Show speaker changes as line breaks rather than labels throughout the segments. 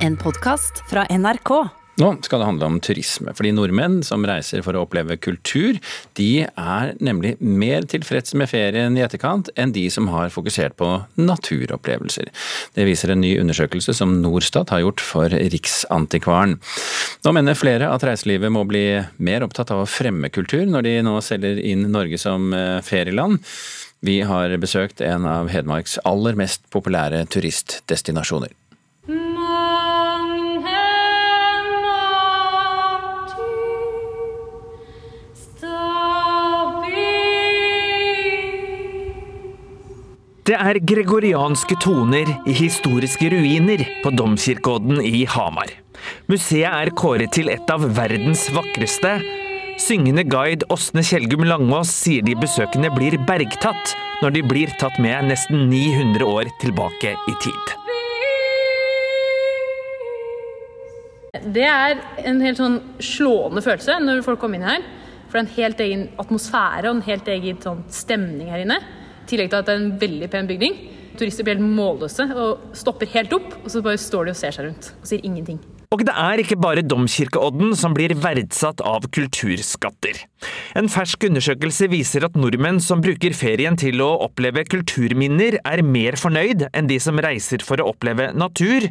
En podkast fra NRK.
Nå skal det handle om turisme, fordi nordmenn som reiser for å oppleve kultur, de er nemlig mer tilfreds med ferien i etterkant enn de som har fokusert på naturopplevelser. Det viser en ny undersøkelse som Norstat har gjort for Riksantikvaren. Nå mener flere at reiselivet må bli mer opptatt av å fremme kultur når de nå selger inn Norge som eh, ferieland. Vi har besøkt en av Hedmarks aller mest populære turistdestinasjoner.
Det er gregorianske toner i historiske ruiner på Domkirkeodden i Hamar. Museet er kåret til et av verdens vakreste. Syngende guide Åsne Kjellgum Langås sier de besøkende blir bergtatt når de blir tatt med nesten 900 år tilbake i tid.
Det er en helt sånn slående følelse når folk kommer inn her. For det er en helt egen atmosfære og en helt egen sånn stemning her inne. Tillegg til at det er en veldig pen bygning. Turister blir helt målløse og stopper helt opp, og så bare står de og ser seg rundt og sier ingenting.
Og det er ikke bare Domkirkeodden som blir verdsatt av kulturskatter. En fersk undersøkelse viser at nordmenn som bruker ferien til å oppleve kulturminner, er mer fornøyd enn de som reiser for å oppleve natur.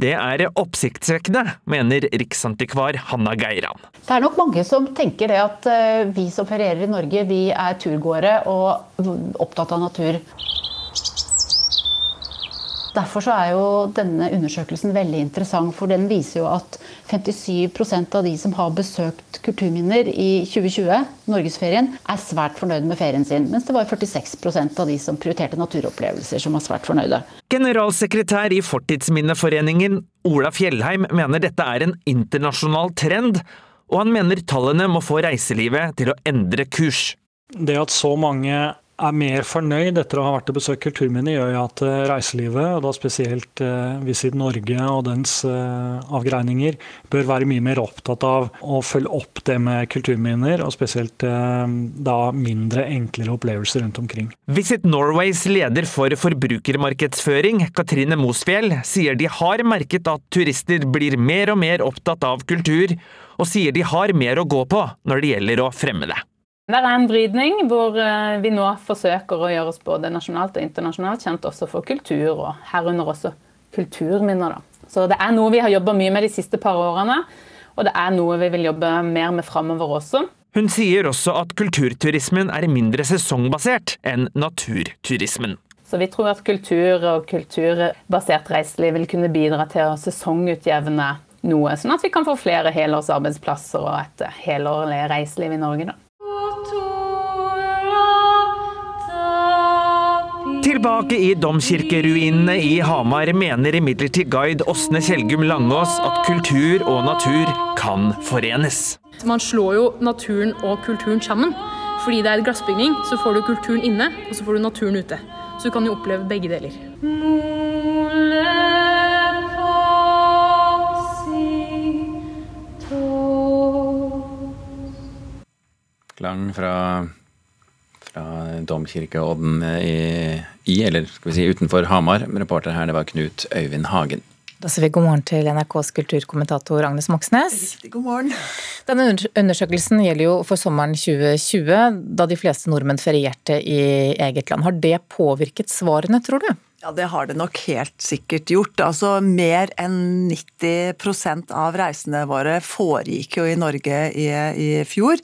Det er oppsiktsvekkende, mener riksantikvar Hanna Geiran.
Det er nok mange som tenker det at eh, vi som ferierer i Norge, vi er turgåere og opptatt av natur. Derfor så er jo denne undersøkelsen veldig interessant, for den viser jo at 57% av de som har besøkt kulturminner i 2020, norgesferien, er svært fornøyd med ferien sin. Mens det var 46% av de som prioriterte naturopplevelser, som var svært fornøyde.
Generalsekretær i Fortidsminneforeningen, Ola Fjellheim, mener dette er en internasjonal trend, og han mener tallene må få reiselivet til å endre kurs.
Det at så mange er mer fornøyd etter å ha vært og besøkt kulturminner, gjør jo at eh, reiselivet, og da spesielt eh, Visit Norge og dens eh, avgreininger, bør være mye mer opptatt av å følge opp det med kulturminner, og spesielt da mindre, enklere opplevelser rundt omkring.
Visit Norways leder for forbrukermarkedsføring, Katrine Mosfjell, sier de har merket at turister blir mer og mer opptatt av kultur, og sier de har mer å gå på når det gjelder å fremme det.
Det er en vridning hvor eh, vi nå forsøker å gjøre oss både nasjonalt og internasjonalt kjent også for kultur, og herunder også kulturminner. Da. Så det er noe vi har jobba mye med de siste par årene, og det er noe vi vil jobbe mer med framover også.
Hun sier også at kulturturismen er mindre sesongbasert enn naturturismen.
Så vi tror at kultur og kulturbasert reiseliv vil kunne bidra til å sesongutjevne noe, sånn at vi kan få flere helårsarbeidsplasser og et helårlig reiseliv i Norge. da.
Tilbake i domkirkeruinene i Hamar mener imidlertid guide Åsne Kjelgum Langås at kultur og natur kan forenes.
Man slår jo naturen og kulturen sammen. Fordi det er et glassbygning, så får du kulturen inne, og så får du naturen ute. Så du kan jo oppleve begge deler.
Klang fra fra Domkirkeodden i, i, eller skal vi si utenfor Hamar. Reporter her, det var Knut Øyvind Hagen.
Da sier vi god morgen til NRKs kulturkommentator Agnes Moxnes.
Riktig god morgen.
Denne undersøkelsen gjelder jo for sommeren 2020, da de fleste nordmenn ferierte i eget land. Har det påvirket svarene, tror du?
Ja, Det har det nok helt sikkert gjort. Altså, Mer enn 90% av reisene våre foregikk jo i Norge i, i fjor.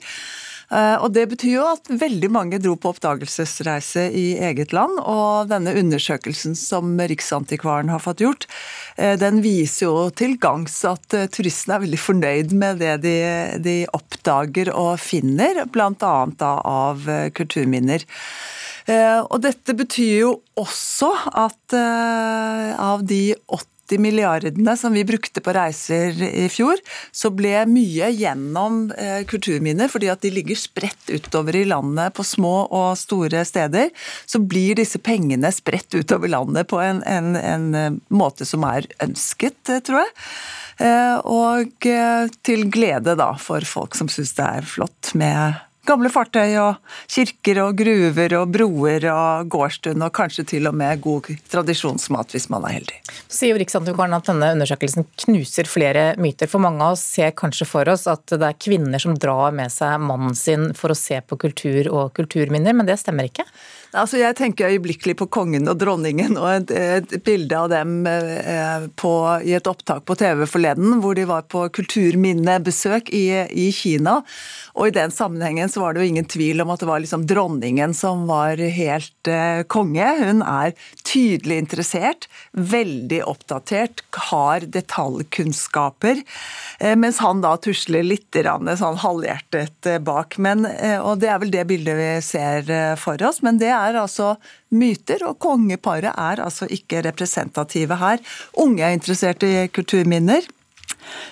Eh, og Det betyr jo at veldig mange dro på oppdagelsesreise i eget land. Og denne undersøkelsen som Riksantikvaren har fått gjort, eh, den viser jo til gangs at eh, turistene er veldig fornøyd med det de, de oppdager og finner, bl.a. av kulturminner. Og dette betyr jo også at av de 80 80 milliardene som vi brukte på reiser i fjor, så ble mye gjennom eh, kulturminner, fordi at de ligger spredt utover i landet på små og store steder. Så blir disse pengene spredt utover landet på en, en, en eh, måte som er ønsket, eh, tror jeg. Og til glede da for folk som syns det er flott med gamle fartøy og kirker og gruver og broer og gårdstund, og kanskje til og med god tradisjonsmat hvis man er heldig.
Så sier jo Riksantikvaren at denne undersøkelsen knuser flere myter. For mange av oss ser kanskje for oss at det er kvinner som drar med seg mannen sin for å se på kultur og kulturminner, men det stemmer ikke?
Altså, jeg tenker øyeblikkelig på kongen og dronningen og et, et bilde av dem eh, på, i et opptak på TV forleden, hvor de var på kulturminnebesøk i, i, Kina. Og i den sammenhengen så var det jo ingen tvil om at det var liksom dronningen som var helt eh, konge. Hun er tydelig interessert, veldig oppdatert, har detaljkunnskaper. Eh, mens han da tusler litt sånn halvhjertet eh, bak. Men, eh, og det er vel det bildet vi ser eh, for oss. men det er er altså myter, og kongeparet er altså ikke representative her. Unge er interessert i kulturminner.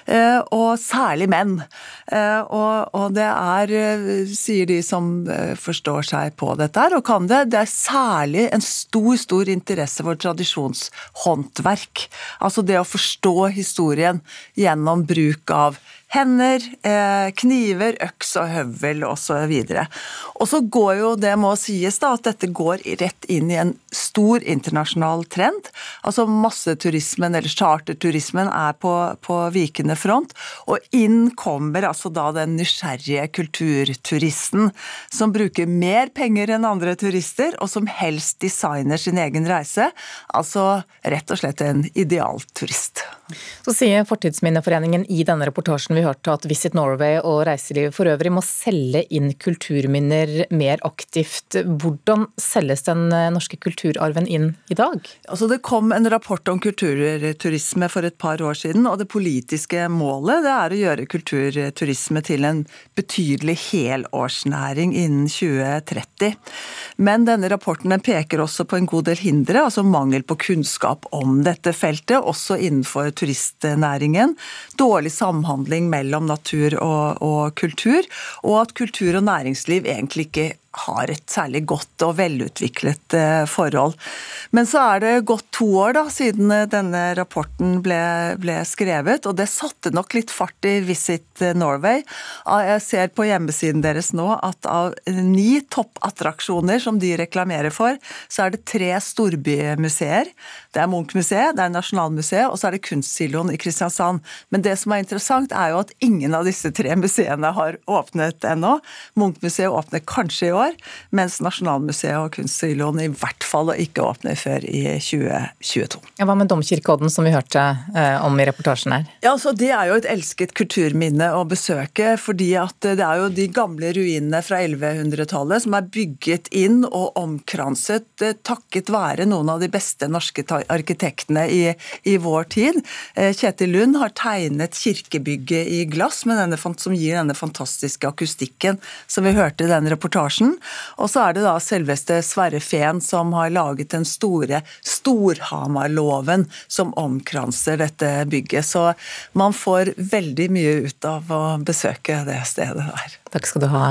Eh, og særlig menn. Eh, og, det er, eh, sier de som forstår seg på dette her, og kan det, det er særlig en stor, stor interesse for tradisjonshåndverk. Altså det å forstå historien gjennom bruk av hender, eh, kniver, øks og høvel osv. Og så går jo, det må sies da, at dette går rett inn i en stor internasjonal trend. Altså masseturismen, eller charterturismen, er på, på vikende front. Og inn kommer altså da den nysgjerrige kulturturisten, som bruker mer penger enn andre turister, og som helst designer sin egen reise. Altså rett og slett en idealturist.
Så sier Fortidsminneforeningen i denne reportasjen vi hørte at Visit Norway og reiselivet for øvrig må selge inn kulturminner mer aktivt. Hvordan selges den norske kulturarven inn i dag?
Altså det kom en rapport om kulturturisme for et par år siden, og det politiske målet det er å gjøre kulturturisme til en betydelig helårsnæring innen 2030. Men denne rapporten peker også på en god del hindre, altså mangel på kunnskap om dette feltet, også innenfor turistnæringen. Dårlig samhandling mellom natur og, og kultur, og at kultur og næringsliv egentlig ikke har et særlig godt og velutviklet eh, forhold. Men så er det gått to år da, siden eh, denne rapporten ble, ble, skrevet, og det satte nok litt fart i Visit Norway. Ah, jeg ser på hjemmesiden deres nå at av ni toppattraksjoner som de reklamerer for, så er det tre storbymuseer. Det er Munch-museet, det er Nasjonalmuseet, og så er det Kunstsiloen i Kristiansand. Men det som er interessant, er jo at ingen av disse tre museene har åpnet ennå. Munch-museet åpner kanskje i år år, mens Nasjonalmuseet og Kunstsiloen i hvert fall ikke åpner før i 2022.
Ja, hva med Domkirkeodden, som vi hørte eh, om i reportasjen her?
Ja, altså Det er jo et elsket kulturminne å besøke, fordi at det er jo de gamle ruinene fra 1100-tallet som er bygget inn og omkranset eh, takket være noen av de beste norske arkitektene i, i vår tid. Eh, Kjetil Lund har tegnet kirkebygget i glass, denne, som gir denne fantastiske akustikken som vi hørte i denne reportasjen. Og så er det da selveste Sverre Fehn som har laget den store Storhamarloven som omkranser dette bygget. Så man får veldig mye ut av å besøke det stedet der.
Takk skal du ha,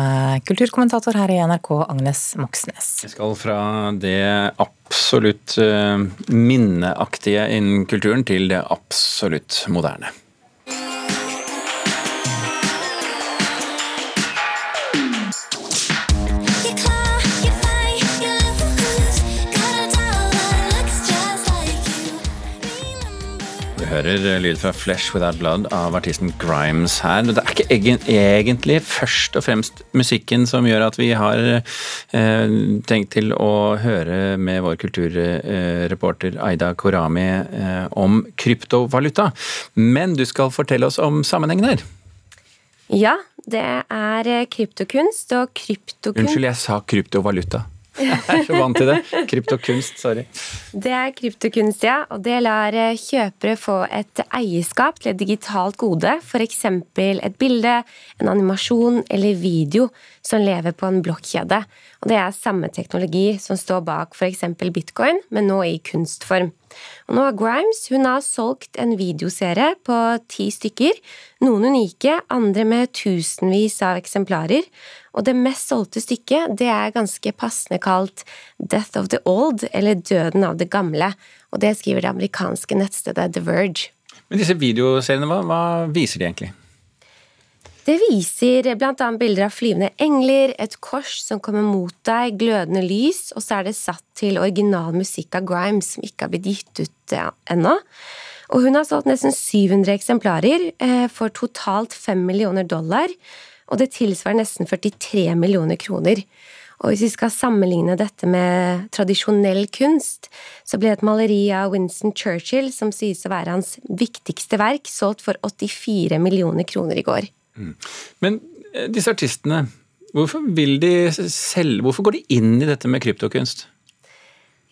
kulturkommentator her i NRK, Agnes Moxnes.
Vi skal fra det absolutt eh, minneaktige innen kulturen til det absolutt moderne. Hører lyd fra 'Flesh Without Blood' av artisten Grimes her. Det er ikke egentlig først og fremst musikken som gjør at vi har eh, tenkt til å høre med vår kulturreporter Aida Korami eh, om kryptovaluta. Men du skal fortelle oss om sammenhengen her.
Ja, det er kryptokunst og kryptokunst
Unnskyld, jeg sa kryptovaluta. Jeg er så vant til det. Kryptokunst, sorry.
Det er kryptokunst, ja. Og det lar eh, kjøpere få et eierskap til et digitalt gode. F.eks. et bilde, en animasjon eller video som lever på en blokkjede. Og det er samme teknologi som står bak f.eks. bitcoin, men nå i kunstform. Og har Grimes hun har solgt en videoserie på ti stykker. Noen unike, andre med tusenvis av eksemplarer. Og det mest solgte stykket det er ganske passende kalt Death of the Old, eller Døden av det gamle. Og det skriver det amerikanske nettstedet The Verge.
Men disse videoseriene, hva, hva viser de egentlig?
Det viser bl.a. bilder av flyvende engler, et kors som kommer mot deg, glødende lys, og så er det satt til original musikk av Grimes, som ikke har blitt gitt ut ennå. Og hun har solgt nesten 700 eksemplarer eh, for totalt 5 millioner dollar, og det tilsvarer nesten 43 millioner kroner. Og hvis vi skal sammenligne dette med tradisjonell kunst, så ble et maleri av Winston Churchill, som sies å være hans viktigste verk, solgt for 84 millioner kroner i går.
Men eh, disse artistene, hvorfor selge Hvorfor går de inn i dette med kryptokunst?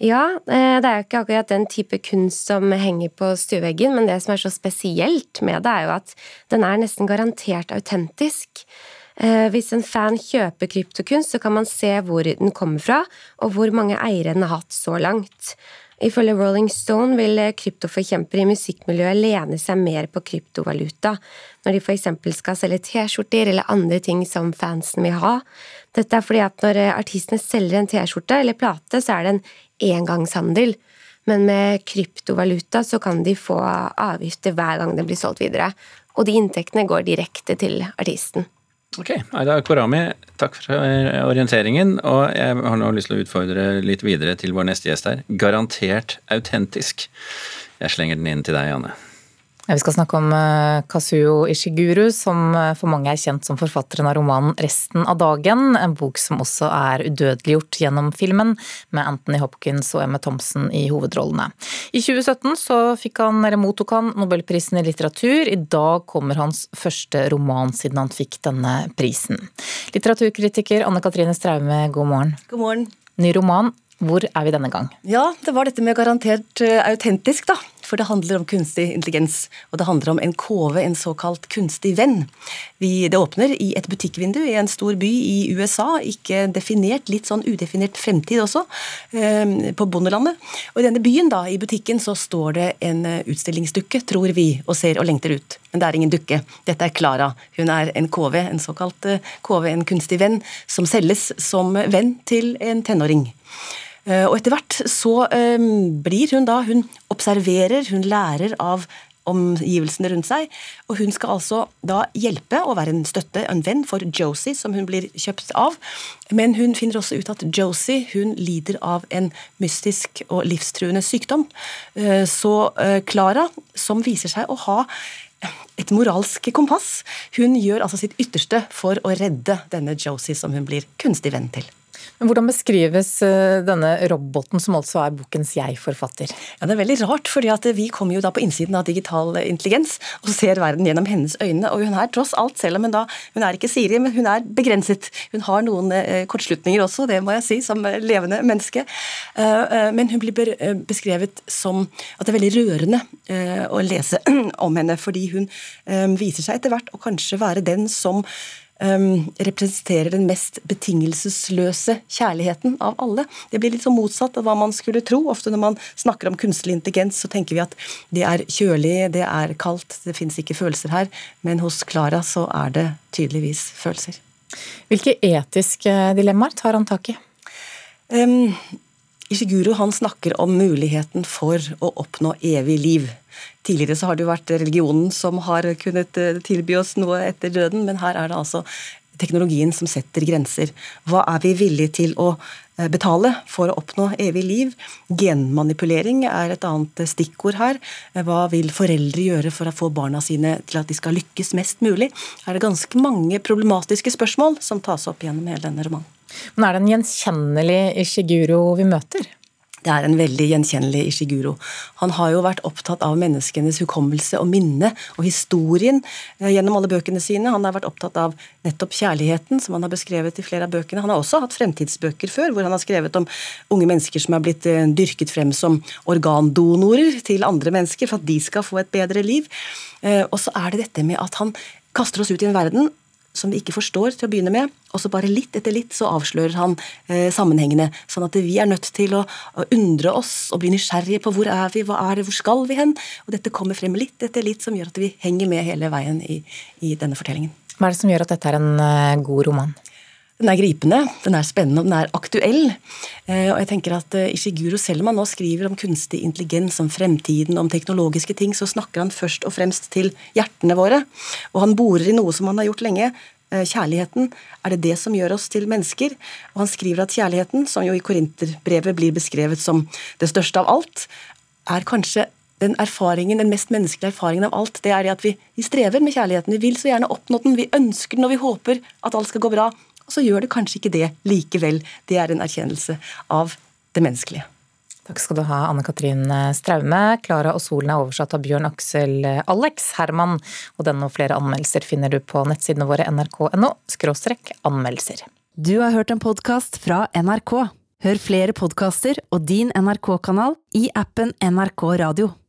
Ja, eh, det er jo ikke akkurat den type kunst som henger på stueveggen, men det som er så spesielt med det, er jo at den er nesten garantert autentisk. Eh, hvis en fan kjøper kryptokunst, så kan man se hvor den kommer fra, og hvor mange eiere den har hatt så langt. Ifølge Rolling Stone vil kryptoforkjempere i musikkmiljøet lene seg mer på kryptovaluta når de f.eks. skal selge T-skjorter eller andre ting som fansen vil ha. Dette er fordi at når artistene selger en T-skjorte eller plate, så er det en engangshandel. Men med kryptovaluta så kan de få avgifter hver gang det blir solgt videre. Og de inntektene går direkte til artisten.
Ok, Aida Korami, takk for orienteringen. Og jeg har nå lyst til å utfordre litt videre til vår neste gjest her. Garantert autentisk. Jeg slenger den inn til deg, Janne.
Ja, vi skal snakke om eh, Kazuo Ishiguru, som eh, for mange er kjent som forfatteren av romanen 'Resten av dagen', en bok som også er udødeliggjort gjennom filmen, med Anthony Hopkins og Emma Thompson i hovedrollene. I 2017 så fikk han, eller mottok han nobelprisen i litteratur. I dag kommer hans første roman siden han fikk denne prisen. Litteraturkritiker Anne Katrine Straume, god morgen.
God morgen.
Ny roman. Hvor er vi denne gang?
Ja, det var dette med garantert uh, autentisk, da. For det handler om kunstig intelligens. Og det handler om en KV, en såkalt kunstig venn. Vi, det åpner i et butikkvindu i en stor by i USA. Ikke definert, litt sånn udefinert fremtid også, uh, på bondelandet. Og i denne byen, da, i butikken, så står det en uh, utstillingsdukke, tror vi, og ser og lengter ut. Men det er ingen dukke. Dette er Klara. Hun er en KV, en såkalt KV, en kunstig venn, som selges som venn til en tenåring. Eh, og etter hvert så um, blir hun da Hun observerer, hun lærer av omgivelsene rundt seg. Og hun skal altså da hjelpe og være en støtte, en venn for Josie, som hun blir kjøpt av. Men hun finner også ut at Josie hun lider av en mystisk og livstruende sykdom. Eh, så Klara, som viser seg å ha et moralsk kompass, hun gjør altså sitt ytterste for å redde denne Josie, som hun blir kunstig venn til.
Men Hvordan beskrives eh, denne roboten, som altså er bokens jeg-forfatter?
Ja, Det er veldig rart, fordi vi kommer jo da på innsiden av digital intelligens og ser verden gjennom hennes øyne. Og hun er tross alt, selv om hun da hun er ikke Siri, men hun er begrenset. Hun har noen eh, kortslutninger også, det må jeg si, som levende menneske. Eh, eh, men hun blir eh, beskrevet som at det er veldig rørende eh, å lese om henne, fordi hun viser seg etter hvert å kanskje være den som um, representerer den mest betingelsesløse kjærligheten av alle. Det blir litt så motsatt av hva man skulle tro. Ofte når man snakker om kunstig intelligens, så tenker vi at det er kjølig, det er kaldt, det fins ikke følelser her. Men hos Klara så er det tydeligvis følelser.
Hvilke etiske dilemmaer tar han tak i?
Um, Ishiguro han snakker om muligheten for å oppnå evig liv. Tidligere så har det jo vært religionen som har kunnet eh, tilby oss noe etter døden, men her er det altså teknologien som setter grenser. Hva er vi villige til å eh, betale for å oppnå evig liv? Genmanipulering er et annet stikkord her. Eh, hva vil foreldre gjøre for å få barna sine til at de skal lykkes mest mulig? Er det ganske mange problematiske spørsmål som tas opp gjennom hele denne romanen.
Men er det en gjenkjennelig Ishiguro vi møter?
Det er en veldig gjenkjennelig Ishiguro. Han har jo vært opptatt av menneskenes hukommelse og minne og historien eh, gjennom alle bøkene sine. Han har vært opptatt av nettopp kjærligheten, som han har beskrevet i flere av bøkene. Han har også hatt fremtidsbøker før, hvor han har skrevet om unge mennesker som er blitt eh, dyrket frem som organdonorer til andre mennesker for at de skal få et bedre liv. Eh, og så er det dette med at han kaster oss ut i en verden som vi ikke forstår til å begynne med, og så bare litt etter litt så avslører han eh, sammenhengene. Sånn at vi er nødt til å, å, undre oss og bli nysgjerrige på hvor er vi, hva er det, hvor skal vi hen? Og dette kommer frem litt etter litt, som gjør at vi henger med hele veien i, i denne fortellingen.
Hva er det som gjør at dette er en uh, god roman?
Den er gripende, den er spennende og den er aktuell. Eh, og jeg tenker at eh, Ishiguro, selv om han nå skriver om kunstig intelligens, om fremtiden, om teknologiske ting, så snakker han først og fremst til hjertene våre. Og han borer i noe som han har gjort lenge. Eh, kjærligheten, er det det som gjør oss til mennesker? Og han skriver at kjærligheten, som jo i Korinterbrevet blir beskrevet som det største av alt, er kanskje den erfaringen, den mest menneskelige erfaringen av alt, det er det at vi, vi strever med kjærligheten. Vi vil så gjerne oppnå den, vi ønsker den og vi håper at alt skal gå bra og så gjør det kanskje ikke det likevel. Det er en erkjennelse av det menneskelige.
Takk skal du ha, Anne Katrin Straume. Klara og Solen er oversatt av Bjørn Aksel Alex Herman. Og denne og flere anmeldelser finner du på nettsidene våre nrk.no anmeldelser.
Du har hørt en podkast fra NRK. Hør flere podkaster og din NRK-kanal i appen NRK Radio.